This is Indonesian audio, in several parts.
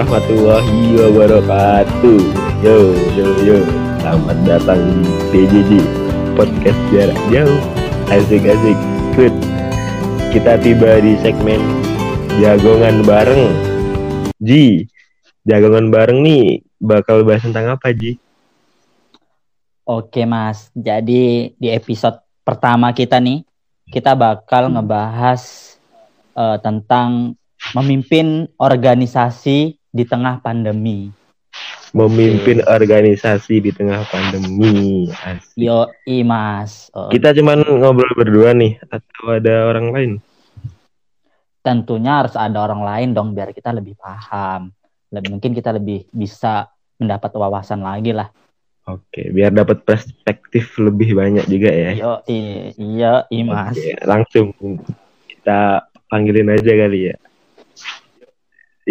Warahmatullahi wabarakatuh. Yo, yo, yo. Selamat datang di PJJ Podcast Jarak Jauh. Asik-asik. Good. Kita tiba di segmen Jagongan Bareng. Ji, Jagongan Bareng nih bakal bahas tentang apa, Ji? Oke, Mas. Jadi di episode pertama kita nih, kita bakal ngebahas uh, tentang memimpin organisasi di tengah pandemi. Memimpin Oke. organisasi di tengah pandemi. Asik. Yo, Mas. Oh. Kita cuman ngobrol berdua nih atau ada orang lain? Tentunya harus ada orang lain dong biar kita lebih paham. Lebih mungkin kita lebih bisa mendapat wawasan lagi lah. Oke, biar dapat perspektif lebih banyak juga ya. Yo, iya, iya, Mas. Oke, langsung kita panggilin aja kali ya.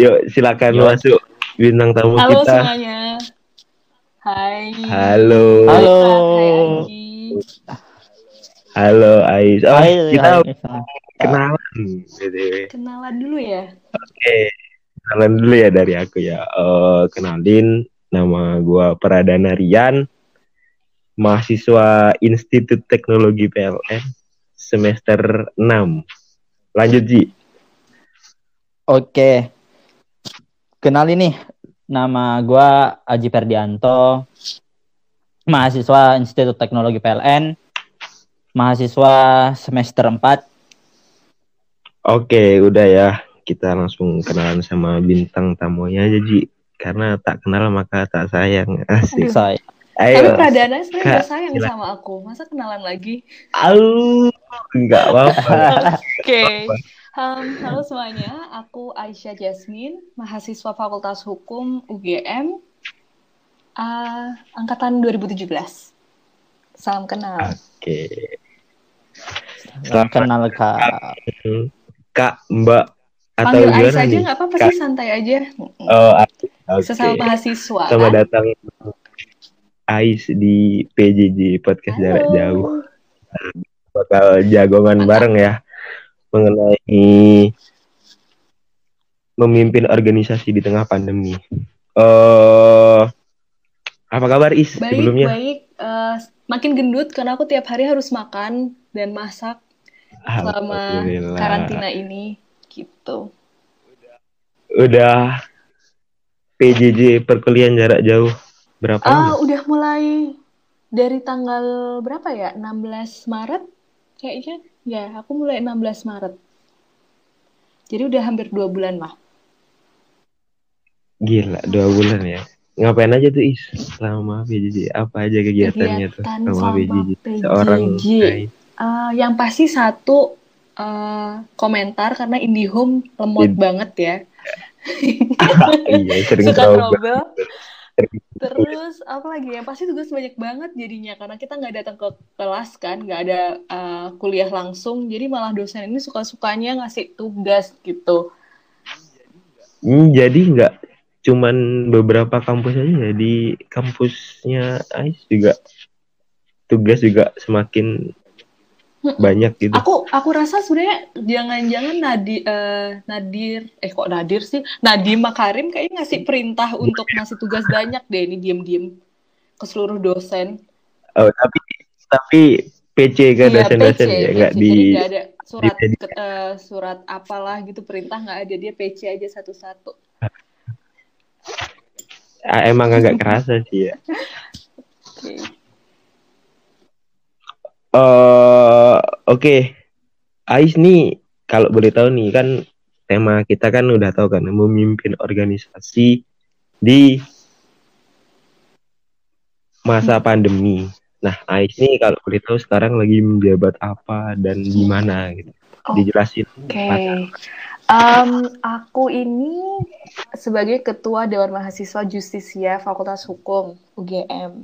Yuk, silakan Yuk. masuk bintang tamu Halo kita. Halo semuanya. Hai. Halo. Halo. Halo Ais. Oh, hai, kita hai. kenalan. Kenalan dulu ya. Oke. Kenalan dulu ya dari aku ya. Uh, kenalin nama gua Pradana Rian. Mahasiswa Institut Teknologi PLN semester 6. Lanjut Ji. Oke, Kenal ini nama gue Aji Perdianto, mahasiswa Institut Teknologi PLN, mahasiswa semester 4. Oke, udah ya. Kita langsung kenalan sama bintang tamunya aja, Ji. Karena tak kenal maka tak sayang. Asik. Aduh. Ayo. Tapi Pradana sebenarnya gak sayang gila. sama aku. Masa kenalan lagi? Au, enggak apa-apa. Oke. Okay. Um, halo semuanya, aku Aisyah Jasmine, mahasiswa Fakultas Hukum UGM, uh, angkatan 2017. Salam kenal. Oke. Salam kenal Kak. Kak, Mbak, atau Panggil Aisyah aja nggak apa-apa sih, santai aja. Oh, okay. Sesama mahasiswa. Selamat kan? datang Ais di PJJ Podcast Halo. Jarak Jauh. Bakal jagongan bareng ya mengenai memimpin organisasi di tengah pandemi. Uh, apa kabar Is baik, sebelumnya? Baik, uh, makin gendut karena aku tiap hari harus makan dan masak selama karantina ini gitu. Udah PJJ perkuliahan jarak jauh berapa? Ah, uh, udah mulai dari tanggal berapa ya? 16 Maret kayaknya Ya, aku mulai 16 Maret. Jadi udah hampir dua bulan lah. Gila, dua bulan ya. Ngapain aja tuh Is selama PJJ? Apa aja kegiatannya Kegiatan tuh selama PJJ? Seorang uh, yang pasti satu uh, komentar karena IndiHome lemot In... banget ya. iya, sering Suka trouble. Terus apa lagi yang pasti tugas banyak banget jadinya karena kita nggak datang ke kelas kan, nggak ada uh, kuliah langsung, jadi malah dosen ini suka-sukanya ngasih tugas gitu. Hmm, jadi nggak cuman beberapa kampus aja ya di kampusnya Ais juga tugas juga semakin banyak gitu. Aku aku rasa sebenarnya jangan-jangan Nadi uh, Nadir eh kok Nadir sih Nadim Makarim kayaknya ngasih perintah untuk ngasih tugas banyak deh ini diem-diem ke seluruh dosen. Oh tapi tapi PC ke iya, dosen-dosen ya nggak di gak ada surat di, ke, uh, surat apalah gitu perintah nggak ada dia PC aja satu-satu. Ah, emang agak kerasa sih ya. Okay. Uh, Oke, okay. Ais nih kalau boleh tahu nih kan tema kita kan udah tahu kan memimpin organisasi di masa pandemi. Nah, Ais nih kalau boleh tahu sekarang lagi menjabat apa dan di mana gitu. Oh, Dijelasin. Oke. Okay. Um, aku ini sebagai ketua Dewan Mahasiswa Justisia Fakultas Hukum UGM.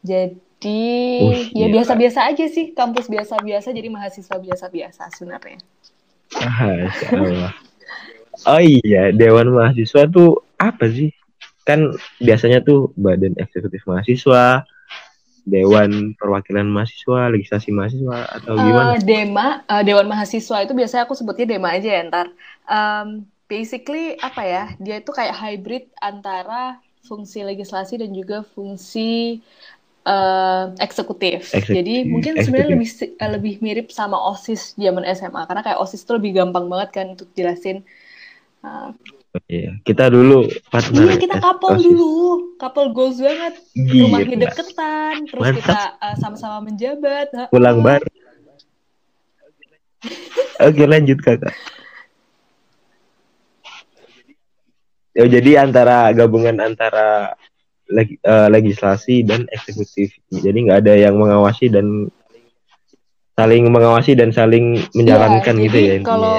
Jadi di oh, ya biasa-biasa aja sih kampus biasa-biasa jadi mahasiswa biasa-biasa sebenarnya. Ah, oh iya, Dewan Mahasiswa tuh apa sih? Kan biasanya tuh Badan Eksekutif Mahasiswa, Dewan Perwakilan Mahasiswa, Legislasi Mahasiswa atau gimana? Uh, Dema, uh, Dewan Mahasiswa itu biasanya aku sebutnya Dema aja ya ntar. Um, basically apa ya? Dia itu kayak hybrid antara fungsi legislasi dan juga fungsi uh, eksekutif. Eksekutif. Jadi mungkin sebenarnya lebih uh, lebih mirip sama OSIS zaman SMA karena kayak OSIS itu lebih gampang banget kan untuk jelasin. Uh, Iya, kita dulu partner. iya kita couple OSIS. dulu, couple goals banget. Gila. Rumahnya deketan, terus Mantap. kita uh, sama-sama menjabat. Pulang bareng. Oke, lanjut Kakak. Ya, jadi antara gabungan antara leg- eh, legislasi dan eksekutif. Jadi nggak ada yang mengawasi dan saling mengawasi dan saling menjalankan Iya, gitu ya intinya. kalau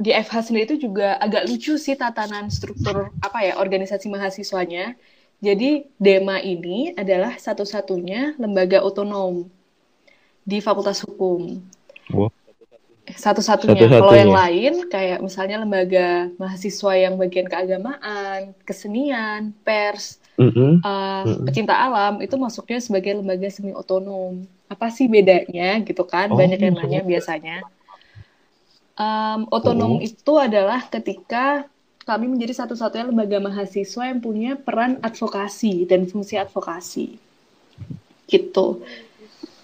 di FH sendiri itu juga agak lucu sih tatanan struktur apa ya organisasi mahasiswanya. Jadi Dema ini adalah satu-satunya lembaga otonom di Fakultas Hukum. Satu-satunya. Satu-satunya. Kalau yang lain kayak misalnya lembaga mahasiswa yang bagian keagamaan, kesenian, pers, Mm-mm. uh, pecinta alam itu masuknya sebagai lembaga semi otonom. Apa sih bedanya gitu kan? Oh, Banyak yang gitu. nanya biasanya. Um, otonom Oh. itu adalah ketika kami menjadi satu-satunya lembaga mahasiswa yang punya peran advokasi dan fungsi advokasi. Gitu.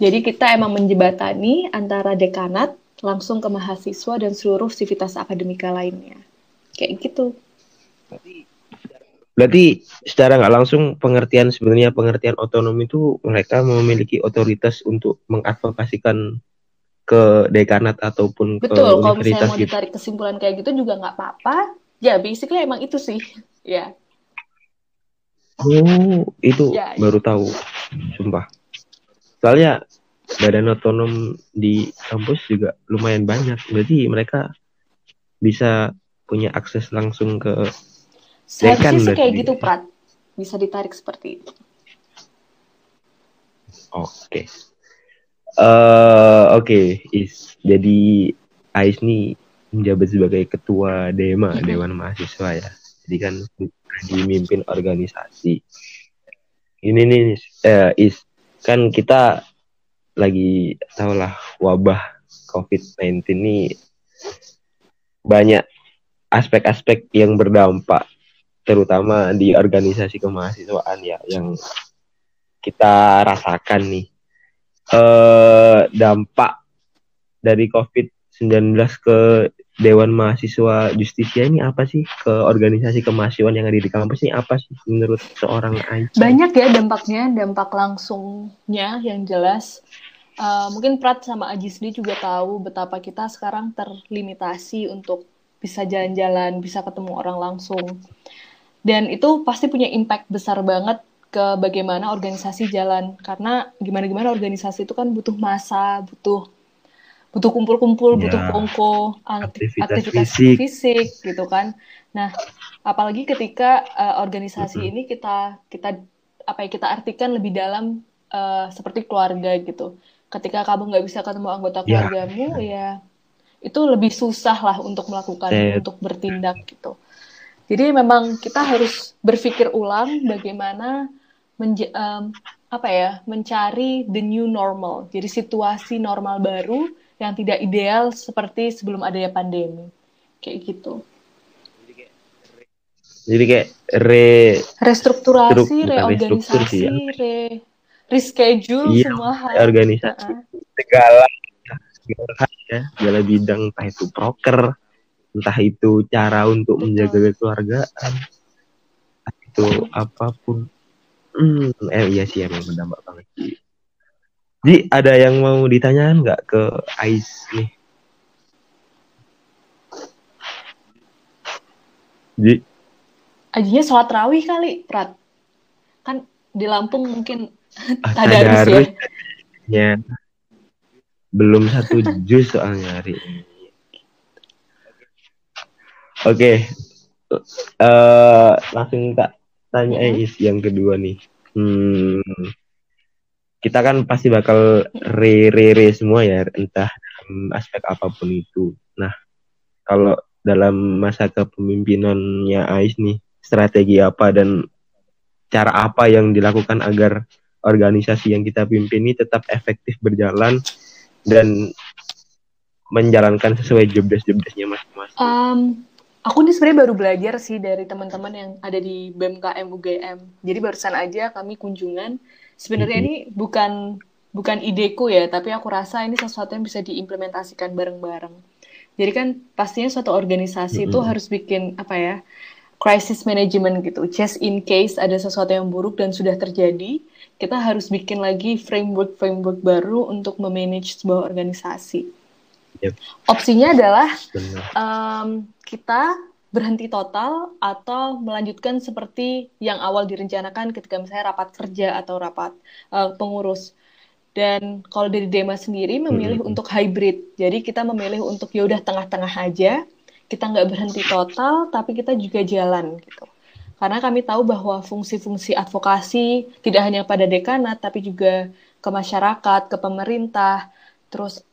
Jadi kita emang menjebatani antara dekanat langsung ke mahasiswa dan seluruh sivitas akademika lainnya. Kayak gitu. Berarti secara nggak langsung pengertian sebenarnya pengertian otonom itu mereka memiliki otoritas untuk mengadvokasikan ke dekanat ataupun ke Betul, kalau misalnya mau gitu. ditarik kesimpulan kayak gitu juga nggak apa-apa. Ya, basically emang itu sih. Ya, Oh, itu Ya, ya. baru tahu, sumpah. Soalnya badan otonom di kampus juga lumayan banyak. Berarti mereka bisa punya akses langsung ke seharusnya sih berarti. kayak gitu, Prat. Bisa ditarik seperti itu. Oke. Eh, oke, Is. Jadi Ais nih menjabat sebagai ketua DEMA. Dewan Mahasiswa ya. Jadi kan dimimpin organisasi. Ini nih eh, Is, kan kita lagi tau lah wabah COVID-19 ini banyak aspek-aspek yang berdampak terutama di organisasi kemahasiswaan ya yang kita rasakan nih eh dampak dari COVID-19 ke Dewan Mahasiswa Justisia ini apa sih ke organisasi kemahasiswaan yang ada di kampus ini apa sih menurut seorang Aisyah? Banyak ya dampaknya, dampak langsungnya yang jelas. Uh, mungkin Prat sama Aji sendiri juga tahu betapa kita sekarang terlimitasi untuk bisa jalan-jalan, bisa ketemu orang langsung. Dan itu pasti punya impact besar banget ke bagaimana organisasi jalan. Karena gimana-gimana organisasi itu kan butuh masa, butuh butuh kumpul-kumpul, Ya, butuh kongko, akti- aktivitas aktivitas fisik. fisik. gitu kan. Nah, apalagi ketika uh, organisasi Mm-mm. ini kita kita apa ya kita artikan lebih dalam uh, seperti keluarga gitu. Ketika kamu nggak bisa ketemu anggota Ya. keluargamu, ya itu lebih susah lah untuk melakukan, Saya- untuk bertindak gitu. Jadi memang kita harus berpikir ulang bagaimana menja- em, apa ya mencari the new normal. Jadi situasi normal baru yang tidak ideal seperti sebelum adanya pandemi. Kayak gitu. Jadi kayak re Restrukturasi, reorganisasi, ya. re reschedule Iya, semua hal. organisasi segala segala hal ya, segala bidang entah itu proker, entah itu cara untuk Betul. menjaga kekeluargaan, itu apa pun. Hmm, eh iya sih emang berdampak banget sih. Jadi ada yang mau ditanyakan nggak ke Ais nih? Jadi Ajinya sholat rawih kali, Prat. Kan di Lampung mungkin ah, tadarus ya. ya belum satu jus soalnya hari ini. Oke, eh langsung tak tanya Mhm. Ais yang kedua nih. Hmm, kita kan pasti bakal re re re semua ya, entah dalam aspek apa pun itu. Nah, kalau dalam masa kepemimpinannya Ais nih, strategi apa dan cara apa yang dilakukan agar organisasi yang kita pimpin ini tetap efektif berjalan dan menjalankan sesuai job desk job desknya masing-masing. Um, aku ini sebenarnya baru belajar sih dari teman-teman yang ada di BMKM UGM. Jadi barusan aja kami kunjungan. Sebenarnya ini bukan bukan ideku ya, tapi aku rasa ini sesuatu yang bisa diimplementasikan bareng-bareng. Jadi kan pastinya suatu organisasi itu harus bikin apa ya? crisis management gitu. Just in case ada sesuatu yang buruk dan sudah terjadi, kita harus bikin lagi framework-framework baru untuk memanage sebuah organisasi. Yep. Opsinya adalah um, kita berhenti total atau melanjutkan seperti yang awal direncanakan ketika misalnya rapat kerja atau rapat uh, pengurus. Dan kalau dari Dema sendiri memilih -hmm. untuk hybrid, jadi kita memilih untuk ya udah tengah-tengah aja kita nggak berhenti total, tapi kita juga jalan gitu. Karena kami tahu bahwa fungsi-fungsi advokasi tidak hanya pada dekanat, tapi juga ke masyarakat, ke pemerintah, terus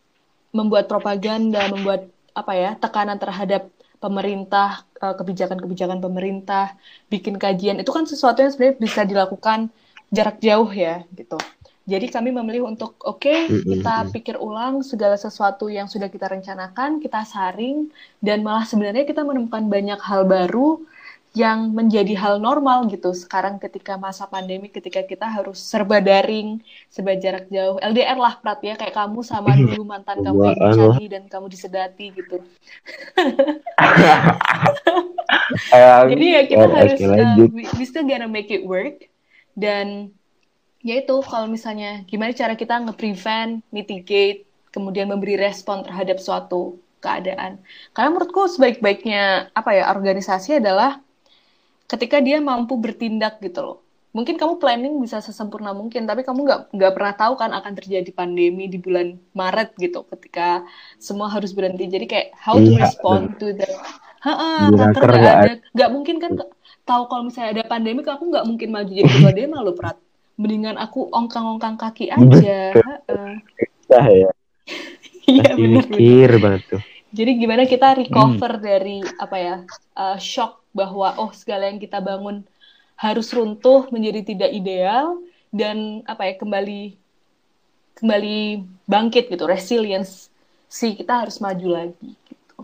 membuat propaganda, membuat apa ya tekanan terhadap pemerintah, eh, kebijakan-kebijakan pemerintah, bikin kajian itu kan sesuatu yang sebenarnya bisa dilakukan jarak jauh ya gitu. Jadi kami memilih untuk oke okay, kita pikir ulang segala sesuatu yang sudah kita rencanakan, kita saring dan malah sebenarnya kita menemukan banyak hal baru yang menjadi hal normal gitu sekarang ketika masa pandemi ketika kita harus serba daring serba jarak jauh. LDR lah Prat ya kayak kamu sama dulu mantan kamu yang dicari dan kamu disedati gitu. Jadi ya kita harus uh, we, we still gonna make it work. Dan yaitu kalau misalnya gimana cara kita nge-prevent, mitigate, kemudian memberi respon terhadap suatu keadaan. Karena menurutku sebaik-baiknya apa ya organisasi adalah ketika dia mampu bertindak gitu loh. Mungkin kamu planning bisa sesempurna mungkin, tapi kamu nggak nggak pernah tahu kan akan terjadi pandemi di bulan Maret gitu, ketika semua harus berhenti. Jadi kayak how to iya, respond to the, ha kanker nggak ada, nggak mungkin kan tahu kalau misalnya ada pandemi, aku nggak mungkin maju jadi ketua dema loh, Prat mendingan aku ongkang-ongkang kaki aja. Bisa ya. Iya benar. banget tuh. Jadi gimana kita recover hmm. dari apa ya uh, shock bahwa oh segala yang kita bangun harus runtuh menjadi tidak ideal dan apa ya kembali kembali bangkit gitu resilience si kita harus maju lagi gitu.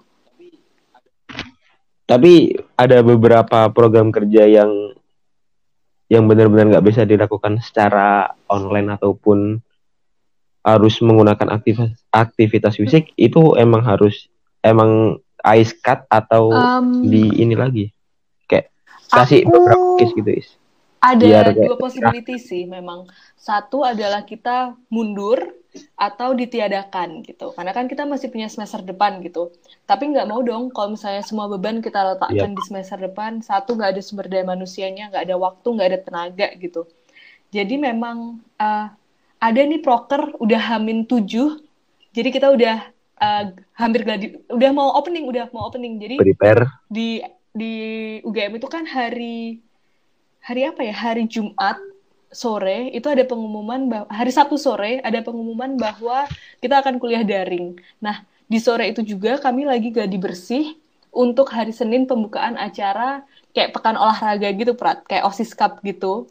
Tapi ada beberapa program kerja yang yang benar-benar nggak bisa dilakukan secara online ataupun harus menggunakan aktivitas aktivitas fisik itu emang harus emang ice cut atau um, di ini lagi kasih beberapa case gitu is. ada Biar dua possibility sih memang. Satu adalah kita mundur atau ditiadakan gitu. Karena kan kita masih punya semester depan gitu. Tapi nggak mau dong kalau misalnya semua beban kita letakkan yep. di semester depan satu nggak ada sumber daya manusianya nggak ada waktu nggak ada tenaga gitu. Jadi memang uh, ada nih proker udah hamin tujuh jadi kita udah uh, hampir gladi udah mau opening udah mau opening. Jadi prepare. di di UGM itu kan hari hari apa ya hari Jumat sore itu ada pengumuman bahwa hari Sabtu sore ada pengumuman bahwa kita akan kuliah daring. Nah, di sore itu juga kami lagi gladi bersih untuk hari Senin pembukaan acara kayak pekan olahraga gitu, Prat, kayak OSIS Cup gitu.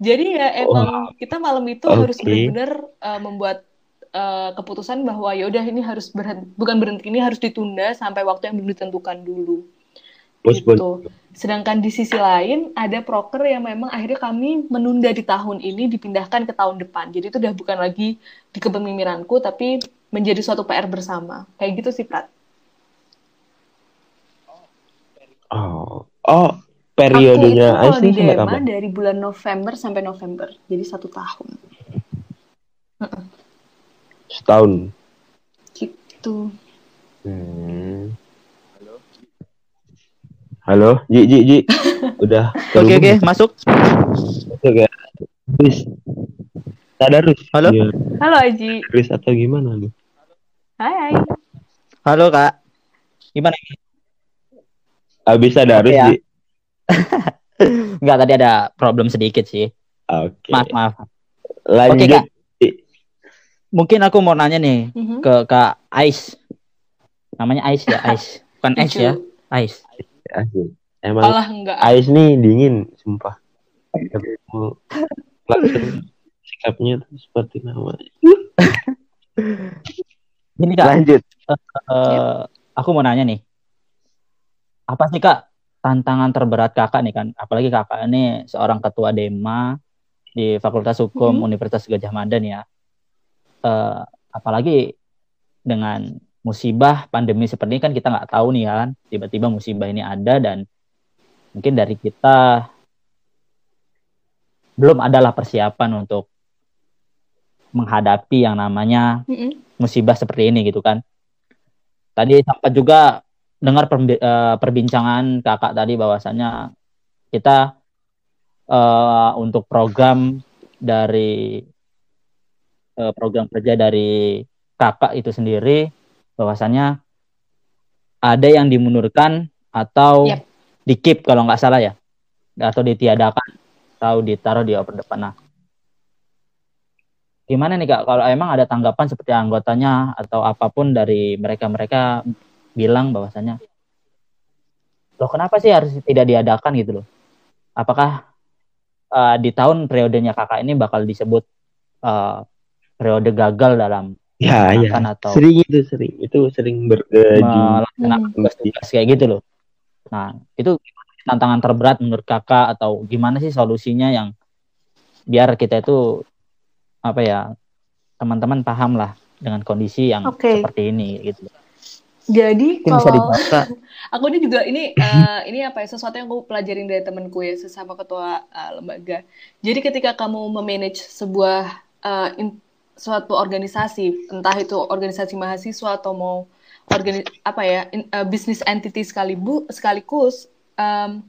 Jadi ya emang oh, kita malam itu okay. harus benar-benar uh, membuat uh, keputusan bahwa ya udah ini harus berhenti, bukan berhenti ini harus ditunda sampai waktu yang belum ditentukan dulu. Bos, gitu. Sedangkan di sisi lain ada proker yang memang akhirnya kami menunda di tahun ini dipindahkan ke tahun depan. Jadi itu udah bukan lagi di kepemimpiranku tapi menjadi suatu PR bersama. Kayak gitu sih, Prat. Oh, oh periodenya Aku itu di Dema dari bulan November sampai November. Jadi satu tahun. Setahun. Gitu. Hmm. Halo, Ji, Ji, Ji. Udah. Oke, oke, masuk. Oke, Chris. Tadarus. Halo. Ya. Halo, Aji. Chris atau gimana lu? Hai, hai. Halo, Kak. Gimana? Abis tadarus, okay, ya. Ji. Enggak, tadi ada problem sedikit sih. Oke. Okay. Maaf, maaf. Lanjut. Oke, Kak. Mungkin aku mau nanya nih mm -hmm. ke Kak Ais. Namanya Ais ya, Ais. Bukan Ais ya, Ais. Asli. Emang Alah, enggak. Ais nih dingin, sumpah. sikapnya tuh seperti nama. Ini kak. Lanjut. Uh, uh, aku mau nanya nih. apa sih kak tantangan terberat kakak nih kan apalagi kakak ini seorang ketua dema di Fakultas Hukum hmm. Universitas Gajah Mada ya uh, apalagi dengan musibah pandemi seperti ini kan kita nggak tahu nih ya kan tiba-tiba musibah ini ada dan mungkin dari kita belum adalah persiapan untuk menghadapi yang namanya musibah seperti ini gitu kan. Tadi sempat juga dengar eh, perbincangan kakak tadi bahwasannya kita uh, untuk program dari uh, program kerja dari kakak itu sendiri bahwasannya ada yang dimundurkan atau yep. di keep kalau nggak salah ya atau ditiadakan atau ditaruh di open depan. Nah, gimana nih kak kalau emang ada tanggapan seperti anggotanya atau apa pun dari mereka-mereka bilang bahwasanya loh kenapa sih harus tidak diadakan gitu loh apakah uh, di tahun periodenya kakak ini bakal disebut uh, periode gagal dalam ya ya atau sering itu sering itu sering bergaji melaksanakan tugas-tugas kayak gitu loh nah itu tantangan terberat menurut kakak atau gimana sih solusinya yang biar kita itu apa ya teman-teman paham lah dengan kondisi yang okay. seperti ini gitu. Jadi Mungkin kalau aku ini juga ini uh, ini apa ya sesuatu yang aku pelajarin dari temanku ya sesama ketua uh, lembaga. Jadi ketika kamu memanage sebuah uh, in, suatu organisasi, entah itu organisasi mahasiswa atau mau organi apa ya in, uh, business entity sekalibu sekaligus um,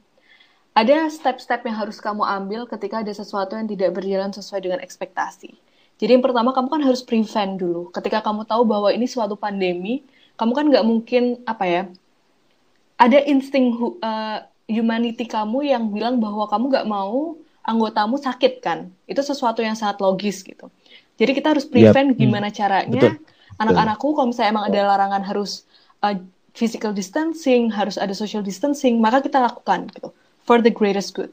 ada step-step yang harus kamu ambil ketika ada sesuatu yang tidak berjalan sesuai dengan ekspektasi. Jadi yang pertama kamu kan harus prevent dulu. Ketika kamu tahu bahwa ini suatu pandemi, kamu kan nggak mungkin apa ya? Ada insting uh, humanity kamu yang bilang bahwa kamu nggak mau anggotamu sakit kan? Itu sesuatu yang sangat logis gitu. Jadi kita harus prevent yep. gimana hmm. caranya anak-anakku kalau misalnya emang ada larangan harus uh, physical distancing, harus ada social distancing, maka kita lakukan gitu for the greatest good.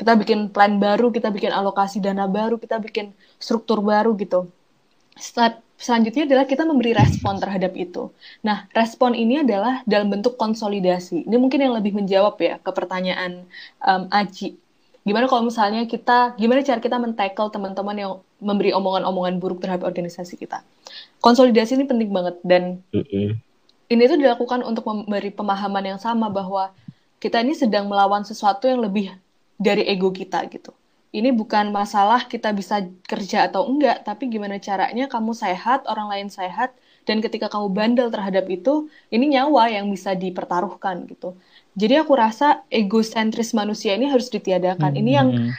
Kita bikin plan baru, kita bikin alokasi dana baru, kita bikin struktur baru gitu. Step selanjutnya adalah kita memberi respon terhadap itu. Nah, respon ini adalah dalam bentuk konsolidasi. Ini mungkin yang lebih menjawab ya ke pertanyaan um, Aji. Gimana kalau misalnya kita, gimana cara kita men-tackle teman-teman yang memberi omongan-omongan buruk terhadap organisasi kita? Konsolidasi ini penting banget dan mm -hmm. ini tuh dilakukan untuk memberi pemahaman yang sama bahwa kita ini sedang melawan sesuatu yang lebih dari ego kita gitu. Ini bukan masalah kita bisa kerja atau enggak, tapi gimana caranya kamu sehat, orang lain sehat, dan ketika kamu bandel terhadap itu, ini nyawa yang bisa dipertaruhkan gitu. Jadi aku rasa egosentris manusia ini harus ditiadakan. Hmm. Ini yang hmm.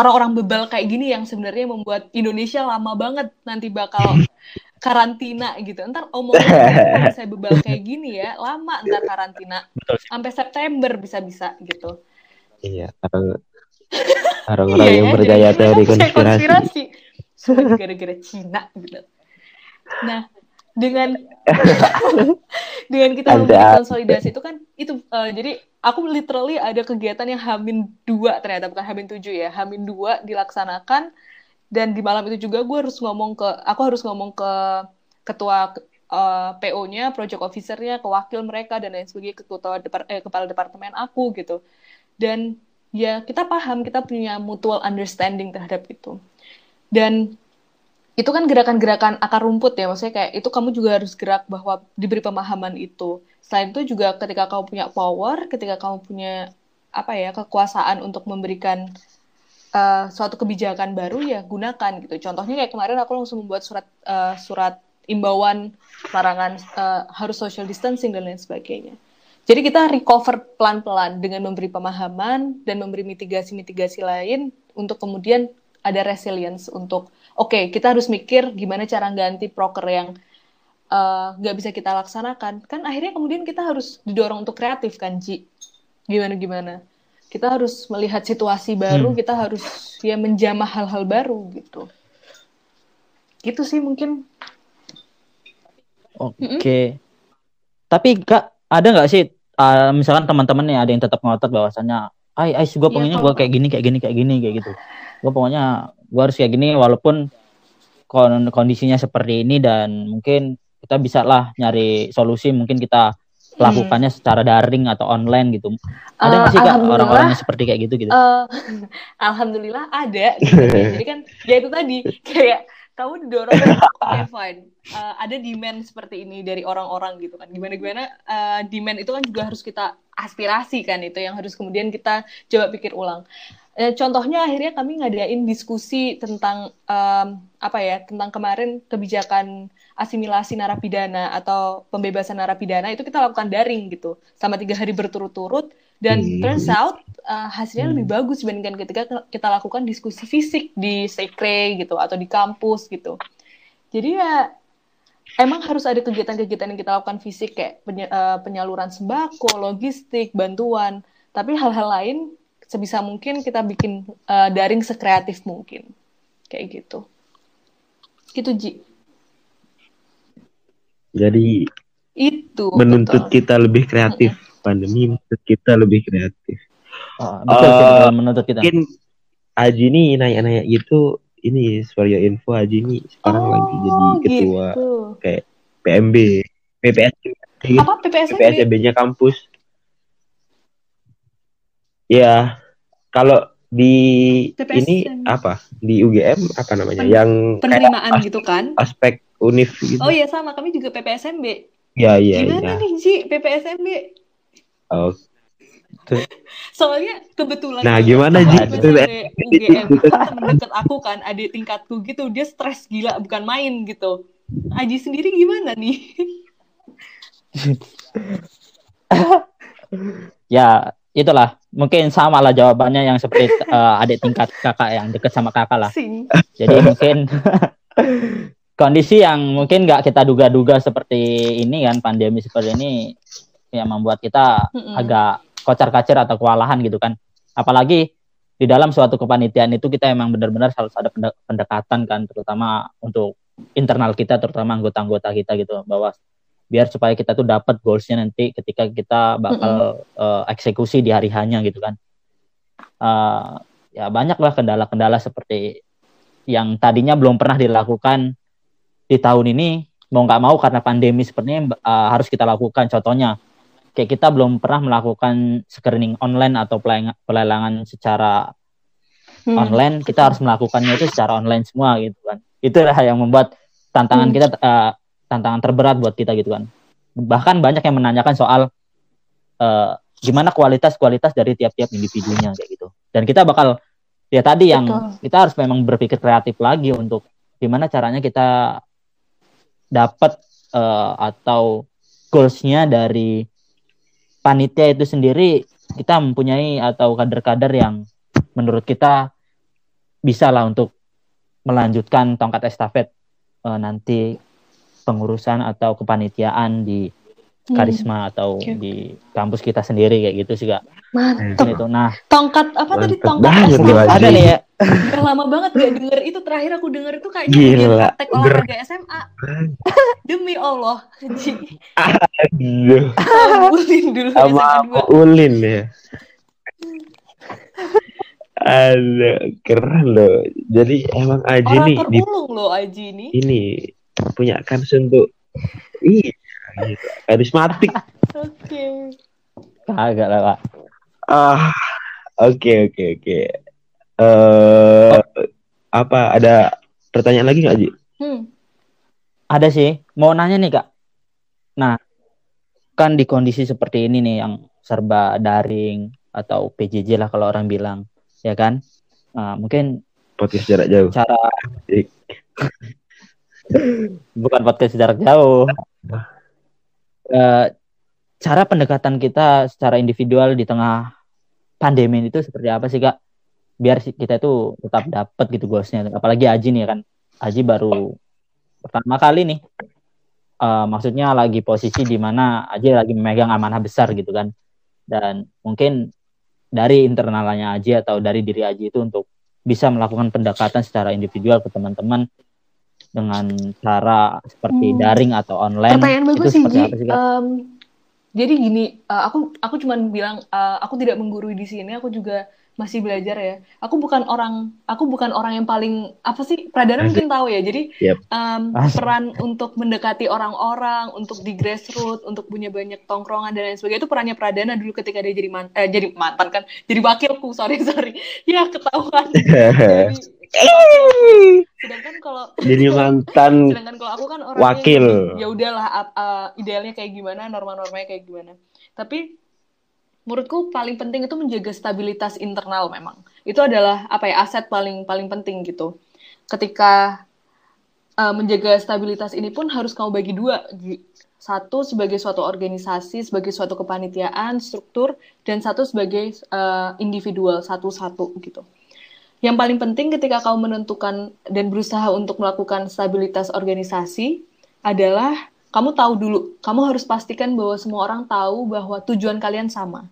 orang-orang bebal kayak gini yang sebenarnya membuat Indonesia lama banget nanti bakal karantina gitu. Ntar omongan saya bebal kayak gini ya, lama ntar karantina. Sampai September bisa-bisa gitu. Iya, orang-orang iya, yang ya, percaya teori konspirasi. konspirasi. gara-gara Cina gitu. Nah, dengan dengan kita membuat konsolidasi itu kan itu uh, jadi aku literally ada kegiatan yang hamin dua ternyata bukan hamin tujuh ya hamin dua dilaksanakan dan di malam itu juga gue harus ngomong ke aku harus ngomong ke ketua uh, eh, PO-nya, project officer-nya, ke wakil mereka dan lain sebagainya, ke ketua depar eh, kepala departemen aku gitu. Dan ya kita paham, kita punya mutual understanding terhadap itu. Dan itu kan gerakan-gerakan akar rumput ya, maksudnya kayak itu kamu juga harus gerak bahwa diberi pemahaman itu. Selain itu juga ketika kamu punya power, ketika kamu punya apa ya kekuasaan untuk memberikan uh, suatu kebijakan baru ya gunakan gitu. Contohnya kayak kemarin aku langsung membuat surat uh, surat imbauan larangan uh, harus social distancing dan lain sebagainya. Jadi kita recover pelan-pelan dengan memberi pemahaman dan memberi mitigasi-mitigasi lain untuk kemudian ada resilience untuk oke okay, kita harus mikir gimana cara ganti proker yang eh, nggak uh, bisa kita laksanakan. Kan akhirnya kemudian kita harus didorong untuk kreatif kan Ji? Gimana gimana? Kita harus melihat situasi baru hmm. kita harus ya menjamah hal-hal baru gitu. Gitu sih mungkin. Oke. Okay. mm -hmm. tapi kak ada nggak sih uh, misalkan teman-teman nih ada yang tetap ngotot bahwasannya ay ay gue pengennya ya, gue kayak gini kayak gini kayak gini kayak gitu gue pokoknya gue harus kayak gini walaupun kondisinya seperti ini dan mungkin kita bisa lah nyari solusi mungkin kita lakukannya hmm. secara daring atau online gitu. Ada nggak uh, sih kak orang-orang yang seperti kayak gitu gitu? Uh, alhamdulillah ada. Gitu. Jadi kan ya itu tadi kayak kamu didorong okay fine uh, ada demand seperti ini dari orang-orang gitu kan gimana gimana uh, demand itu kan juga harus kita aspirasi kan itu yang harus kemudian kita coba pikir ulang uh, contohnya akhirnya kami ngadain diskusi tentang um, apa ya tentang kemarin kebijakan asimilasi narapidana atau pembebasan narapidana itu kita lakukan daring gitu sama tiga hari berturut-turut dan hmm. turns out uh, hasilnya hmm. lebih bagus dibandingkan ketika kita lakukan diskusi fisik di sekre gitu atau di kampus gitu jadi ya emang harus ada kegiatan-kegiatan yang kita lakukan fisik kayak eh, penyaluran sembako logistik bantuan tapi hal-hal lain sebisa mungkin kita bikin uh, daring sekreatif mungkin kayak gitu gitu Ji jadi itu menuntut betul. kita lebih kreatif pandemi menuntut kita lebih kreatif. Oh, betul uh, menuntut kita. Mungkin Aji ini nanya-nanya gitu, ini for your info Aji ini sekarang oh, lagi jadi ketua gitu. kayak PMB, PPS. Apa PPSB? PPSB-nya kampus. Ya, kalau di PPS ini apa? Di UGM apa namanya? Pen yang penerimaan gitu kan? Aspek univ gitu. Oh iya sama, kami juga PPSMB. Ya, iya, Gimana ya. nih, Ji, PPSMB? Oh. Soalnya kebetulan Nah, gimana Ji? UGM temen deket aku kan, adik tingkatku gitu, dia stres gila bukan main gitu. Aji sendiri gimana nih? ya, itulah. Mungkin sama lah jawabannya yang seperti uh, adik tingkat kakak yang deket sama kakak lah. Sing. Jadi mungkin kondisi yang mungkin nggak kita duga-duga seperti ini kan pandemi seperti ini yang membuat kita mm-hmm. agak kocar-kacir atau kewalahan gitu kan. Apalagi di dalam suatu kepanitiaan itu kita emang benar-benar harus ada pendekatan kan, terutama untuk internal kita, terutama anggota-anggota kita gitu, bahwa biar supaya kita tuh dapat goalsnya nanti ketika kita bakal mm-hmm. uh, eksekusi di hari hanya gitu kan. Uh, ya banyaklah kendala-kendala seperti yang tadinya belum pernah dilakukan di tahun ini mau nggak mau karena pandemi seperti ini uh, harus kita lakukan. Contohnya kayak kita belum pernah melakukan screening online atau pelelangan secara hmm. online kita harus melakukannya itu secara online semua gitu kan itu yang membuat tantangan hmm. kita uh, tantangan terberat buat kita gitu kan bahkan banyak yang menanyakan soal uh, gimana kualitas kualitas dari tiap-tiap individunya kayak gitu dan kita bakal ya tadi yang Betul. kita harus memang berpikir kreatif lagi untuk gimana caranya kita dapat uh, atau goalsnya dari panitia itu sendiri kita mempunyai atau kader-kader yang menurut kita bisa lah untuk melanjutkan tongkat estafet uh, nanti pengurusan atau kepanitiaan di hmm. karisma hmm. atau okay. di kampus kita sendiri kayak gitu sih kak. Mantap. Itu. Nah, tongkat apa tadi tongkat estafet? Ada nih ya. Lama banget gak denger itu terakhir aku denger itu kayaknya Gila. praktek olahraga SMA. Demi Allah. Aduh. Ulin dulu Sama SMA 2. Ulin ya. Aduh, keren loh. Jadi emang Aji nih di loh Aji ini. Ini punya kans untuk iya gitu. karismatik. Oke. Okay. Kagak lah, Pak. Ah, oke oke oke uh, apa ada pertanyaan lagi nggak Ji? Hmm. Ada sih. Mau nanya nih kak. Nah, kan di kondisi seperti ini nih yang serba daring atau PJJ lah kalau orang bilang, ya kan? Nah, mungkin podcast jarak jauh. Cara bukan podcast jarak jauh. Uh, cara pendekatan kita secara individual di tengah pandemi itu seperti apa sih kak? biar kita itu tetap dapat gitu goalsnya. Apalagi Aji nih kan. Aji baru pertama kali nih. Uh, maksudnya lagi posisi di mana Aji lagi memegang amanah besar gitu kan. Dan mungkin dari internalnya Aji atau dari diri Aji itu untuk bisa melakukan pendekatan secara individual ke teman-teman dengan cara seperti hmm. daring atau online pertanyaan bagus itu sih, seperti apa sih Um, jadi gini uh, aku aku cuma bilang uh, aku tidak menggurui di sini aku juga masih belajar ya. Aku bukan orang, aku bukan orang yang paling apa sih Pradana mungkin tahu ya. Jadi Yep. um, peran untuk mendekati orang-orang, untuk di grassroots, untuk punya banyak tongkrongan dan lain sebagainya itu perannya Pradana dulu ketika dia jadi mantan, eh, jadi mantan kan, jadi wakilku. Sorry sorry, ya ketahuan. jadi, sedangkan kalau Jadi mantan sedangkan kalau aku kan orangnya wakil. ya udahlah uh, idealnya kayak gimana norma-normanya kayak gimana. Tapi menurutku paling penting itu menjaga stabilitas internal memang. Itu adalah apa ya aset paling paling penting gitu. Ketika uh, menjaga stabilitas ini pun harus kamu bagi dua satu sebagai suatu organisasi sebagai suatu kepanitiaan struktur dan satu sebagai uh, individual satu-satu gitu yang paling penting ketika kamu menentukan dan berusaha untuk melakukan stabilitas organisasi adalah kamu tahu dulu, kamu harus pastikan bahwa semua orang tahu bahwa tujuan kalian sama.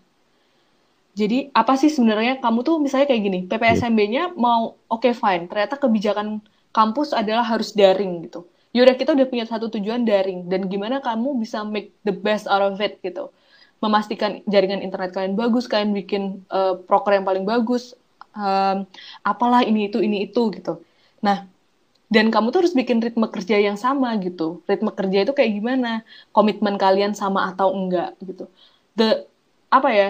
Jadi apa sih sebenarnya kamu tuh misalnya kayak gini, PPSMB-nya mau oke okay, fine, ternyata kebijakan kampus adalah harus daring gitu. Yaudah kita udah punya satu tujuan daring dan gimana kamu bisa make the best out of it gitu. Memastikan jaringan internet kalian bagus, kalian bikin uh, proker yang paling bagus, um, apalah ini itu ini itu gitu. Nah, dan kamu tuh harus bikin ritme kerja yang sama gitu. Ritme kerja itu kayak gimana? Komitmen kalian sama atau enggak gitu. The apa ya?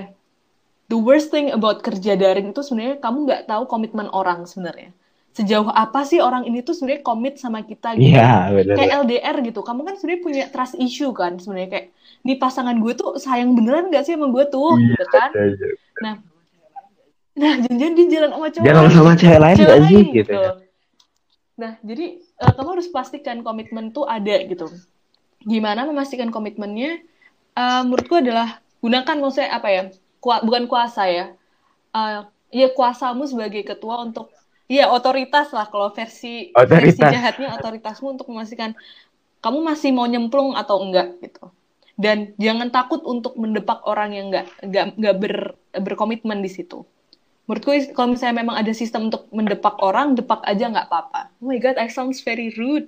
The worst thing about kerja daring itu sebenarnya kamu nggak tahu komitmen orang sebenarnya. Sejauh apa sih orang ini tuh sebenarnya komit sama kita gitu. Iya, benar. Kayak LDR gitu. Kamu kan sebenarnya punya trust issue kan sebenarnya kayak di pasangan gue tuh sayang beneran gak sih sama gue tuh Iya, gitu kan. iya. Nah, nah jangan dia jalan sama cowok Jangan lain, sama cewek lain cewek gak sih lain, gitu. ya. Nah, jadi eh, kamu harus pastikan komitmen tuh ada gitu. Gimana memastikan komitmennya? Eh, menurutku adalah gunakan maksudnya apa ya? Kua- bukan kuasa ya. Eh, ya kuasamu sebagai ketua untuk ya otoritas lah kalau versi versi Otoritas. jahatnya otoritasmu untuk memastikan kamu masih mau nyemplung atau enggak gitu. Dan jangan takut untuk mendepak orang yang enggak enggak enggak ber, berkomitmen di situ menurutku kalau misalnya memang ada sistem untuk mendepak orang, depak aja nggak apa-apa. Oh my god, I sounds very rude.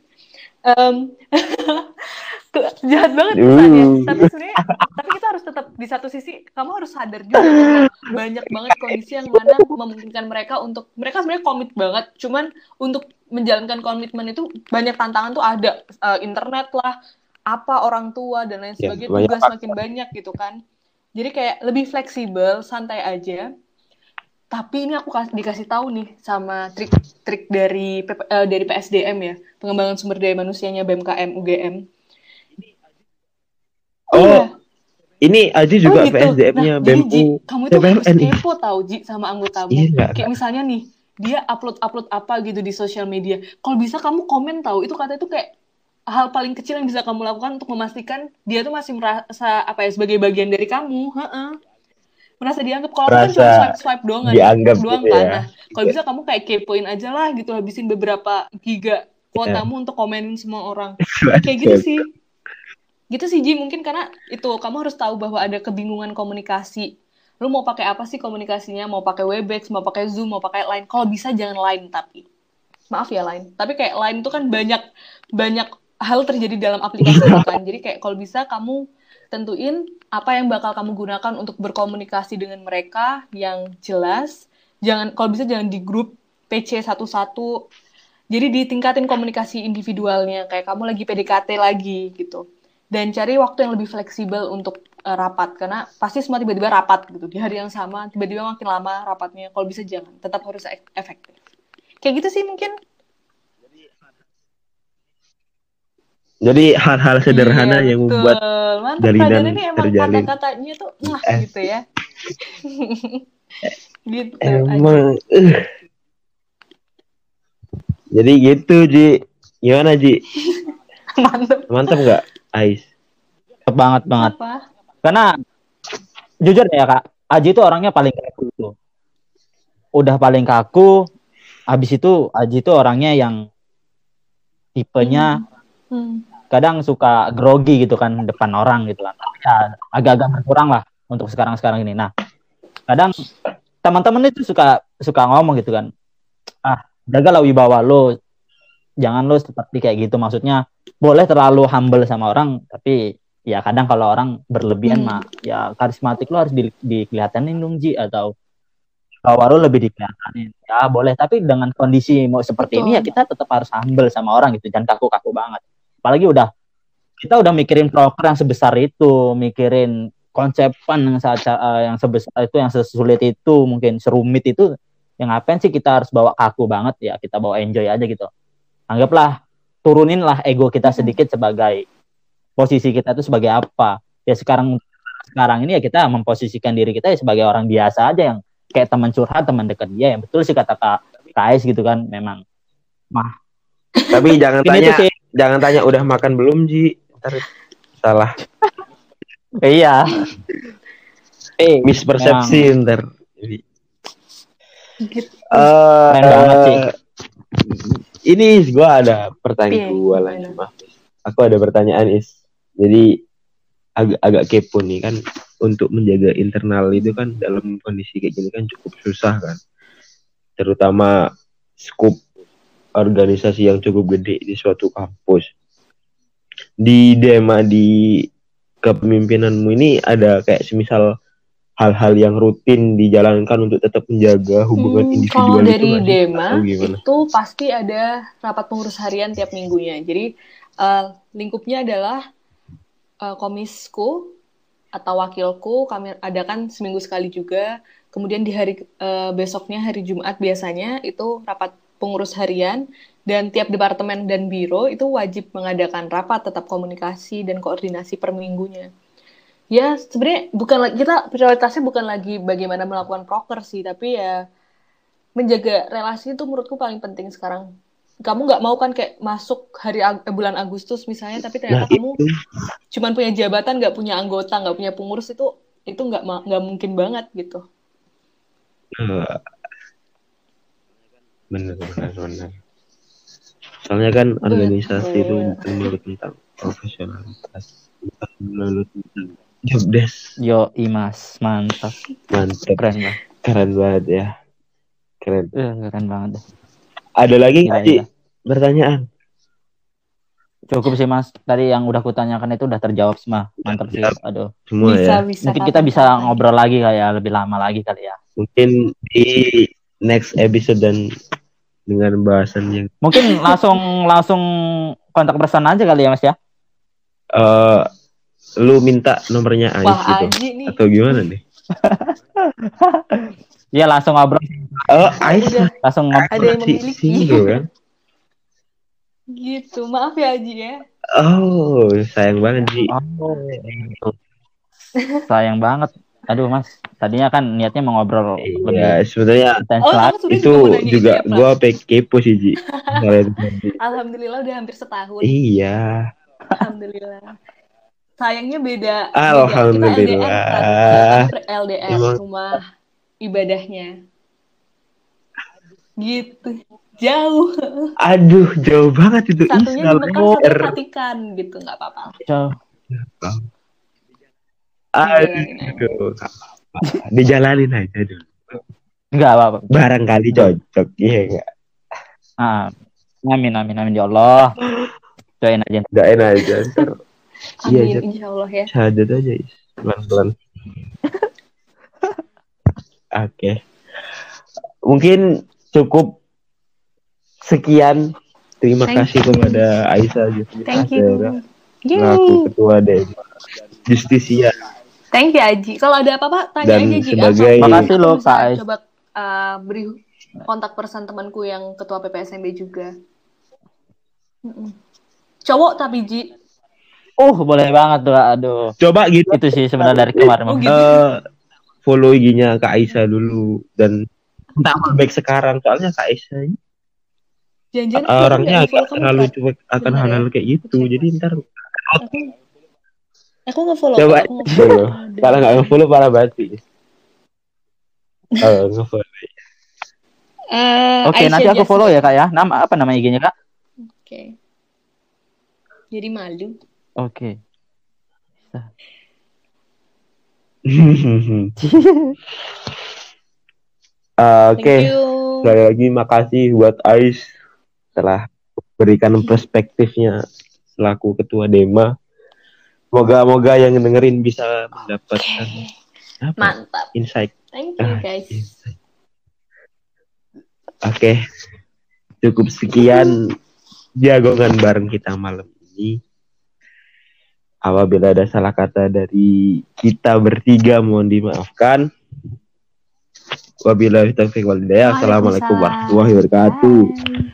Um, jahat banget kesannya. Uh. Tapi sebenarnya, tapi kita harus tetap di satu sisi, kamu harus sadar juga banyak banget kondisi yang mana memungkinkan mereka untuk mereka sebenarnya komit banget. Cuman untuk menjalankan komitmen itu banyak tantangan tuh ada Eh, internet lah, apa orang tua dan lain Ya, sebagainya. banyak tugas makin banyak gitu kan. Jadi kayak lebih fleksibel, santai aja tapi ini aku kas- dikasih tahu nih sama trik-trik dari PP eh, dari PSDM ya pengembangan sumber daya manusianya BMKM UGM Oh, iya. Ini Aji juga Oh, gitu. PSDM-nya Nah, Ji, BMU. kamu itu harus BMN. kepo tahu Ji sama anggotamu Iya, kayak misalnya nih dia upload upload apa gitu di sosial media kalau bisa kamu komen tahu itu kata itu kayak hal paling kecil yang bisa kamu lakukan untuk memastikan dia tuh masih merasa apa ya sebagai bagian dari kamu Heeh. Merasa dianggap kalau aku kan cuma swipe swipe doang kan dianggap doang gitu kan. ya. nah kalau bisa kamu kayak kepoin aja lah gitu habisin beberapa giga kuotamu untuk komenin semua orang. Kayak gitu sih. Gitu sih Ji mungkin karena itu kamu harus tahu bahwa ada kebingungan komunikasi. Lu mau pakai apa sih komunikasinya? Mau pakai webex mau pakai zoom mau pakai line. Kalau bisa jangan line tapi. Maaf ya line. Tapi kayak line itu kan banyak banyak hal terjadi dalam aplikasi itu kan. Jadi kayak kalau bisa kamu tentuin apa yang bakal kamu gunakan untuk berkomunikasi dengan mereka yang jelas. Jangan kalau bisa jangan di grup PC satu-satu. Jadi ditingkatin komunikasi individualnya kayak kamu lagi PDKT lagi gitu. Dan cari waktu yang lebih fleksibel untuk uh, rapat. Karena pasti semua tiba-tiba rapat gitu. Di hari yang sama tiba-tiba makin lama rapatnya. Kalau bisa jangan tetap harus e- efektif. Kayak gitu sih mungkin Jadi hal-hal sederhana Iya, yang betul. membuat Mantap, jalinan ini emang terjalin. kata-katanya tuh Eh. gitu ya gitu emang eh. Jadi gitu Ji. Gimana Ji? mantep Mantap nggak? Ais. Mantep banget banget. apa Karena jujur ya kak, Aji itu orangnya paling kaku tuh. Udah paling kaku. Habis itu Aji itu orangnya yang tipenya Hmm. Kadang suka grogi gitu kan depan orang gitu kan. Tapi ya agak-agak berkurang lah untuk sekarang-sekarang ini. Nah, kadang teman-teman itu suka suka ngomong gitu kan. Ah, jagalah wibawa lo. Jangan lo seperti kayak gitu. Maksudnya boleh terlalu humble sama orang, tapi ya kadang kalau orang berlebihan Hmm. mah ya karismatik lo harus di, dikelihatanin dong Ji atau baru lebih dikelihatanin ya boleh tapi dengan kondisi mau seperti Betul. ini ya kita tetap harus humble sama orang gitu jangan kaku-kaku banget apalagi udah kita udah mikirin proker yang sebesar itu mikirin konsepan yang saat yang sebesar itu yang sesulit itu mungkin serumit itu yang ngapain sih kita harus bawa kaku banget? Ya kita bawa enjoy aja gitu. Anggaplah turunin lah ego kita Mhm. sedikit sebagai posisi kita itu sebagai apa. Ya sekarang sekarang ini ya kita memposisikan diri kita ya sebagai orang biasa aja yang kayak teman curhat teman dekat dia. Yang betul sih kata kak Kais gitu kan memang. Tapi jangan tanya, sih jangan tanya udah makan belum Ji. Ntar salah iya eh mispersepsi ntar. Jadi, Gitu. eh, Keren banget sih. Ini gue ada pertanyaan Iya, gue lagi maaf. Aku ada pertanyaan is. Jadi agak agak kepo nih kan untuk menjaga internal itu kan dalam kondisi kayak gini kan cukup susah kan. Terutama skup organisasi yang cukup gede di suatu kampus. Di Dema di kepemimpinanmu ini ada kayak semisal hal-hal yang rutin dijalankan untuk tetap menjaga hubungan Hmm, individual kalau itu dari sih? Dema itu pasti ada rapat pengurus harian tiap minggunya. Jadi eh, lingkupnya adalah eh, komisku atau wakilku kami adakan seminggu sekali juga. Kemudian di hari eh, besoknya hari Jumat biasanya itu rapat pengurus harian dan tiap departemen dan biro itu wajib mengadakan rapat tetap komunikasi dan koordinasi per minggunya. Ya sebenarnya bukan lagi kita prioritasnya bukan lagi bagaimana melakukan proker sih, tapi ya menjaga relasi itu menurutku paling penting sekarang. Kamu nggak mau kan kayak masuk hari Ag- eh, bulan Agustus misalnya, tapi ternyata Nah, kamu itu cuman punya jabatan, nggak punya anggota, nggak punya pengurus itu itu nggak nggak mungkin banget gitu. eh, bener bener bener. Soalnya kan organisasi itu bukan melulu tentang profesionalitas, bukan melulu tentang job desk. yo imas mantap Mantap, keren lah keren banget ya, keren. Eh, keren banget. Ada lagi nggak Ci? gila. Pertanyaan? cukup sih mas tadi yang udah kutanyakan itu udah terjawab semua mantap sih aduh Semua bisa ya. bisa. mungkin kita bisa ngobrol lagi kayak lebih lama lagi kali ya Mungkin di next episode dan dengan bahasan yang mungkin langsung langsung kontak person aja kali ya mas ya eh lu minta nomornya Ais Wah gitu Aji nih. atau gimana nih? Iya langsung ngobrol Oh, Ais Udah langsung ngobrol ada yang memiliki. single kan? gitu. Maaf ya Aji ya. Oh, sayang banget Ji. Oh. sayang banget aduh mas tadinya kan niatnya mau ngobrol lebih Iya, sebenarnya intens Oh, lagi itu juga ini ya, gua pe kepo sih Ji. Alhamdulillah udah hampir setahun. iya. Alhamdulillah. Sayangnya beda. beda. Alhamdulillah. Kita LDR, kan? LDR Emang- rumah ibadahnya. Gitu. Jauh. Aduh, jauh banget itu. Satunya satu R. Vatikan gitu, nggak apa-apa. Jauh. Aduh, nggak apa-apa. dijalanin aja dulu. Enggak apa-apa. Barangkali cocok, iya enggak? Ah, amin amin amin ya Allah. Doain aja. Enggak enak aja. Iya, Amin, insya Allah ya. syahadat aja. Pelan-pelan. Oke. Mungkin cukup sekian. Terima Thank kasih you. kepada Aisyah Justina Thank you. selaku Yay. ketua Dema Justisia Thank you Aji. Kalau ada apa-apa tanya Dan aja Ji. sebagai- Atau Makasih aku loh, Kak Ais. Coba uh, beri kontak person temanku yang ketua PPSMB juga. Mm-mm. Cowok tapi Ji. Uh, boleh banget tuh. Aduh. coba gitu Itu sih sebenarnya dari kemarin. Oh, gitu. eh, follow IG-nya Kak Aisyah dulu dan entah baik sekarang soalnya Kak Aisyah ini Jangan-jangan eh, aku orangnya agak terlalu cuek akan hal-hal kayak gitu jadi ntar Aku, nge-follow. coba. Aku nge-follow. follow kalau nggak nge-follow parah banget sih oh, nge-follow Eh, Oke, Aisyah nanti aku follow ya kak ya. Nama apa nama IG-nya kak? Oke. Jadi malu. Oke. Oke, sekali lagi makasih buat Ais telah berikan perspektifnya selaku ketua Dema. Moga-moga yang dengerin bisa mendapatkan apa, Mantap. insight. Thank you Ah, guys. Oke. Cukup sekian jagongan bareng kita malam ini. Apabila ada salah kata dari kita bertiga mohon dimaafkan. Wabillahi taufiq wal hidayah. Assalamualaikum warahmatullahi wabarakatuh. Bye.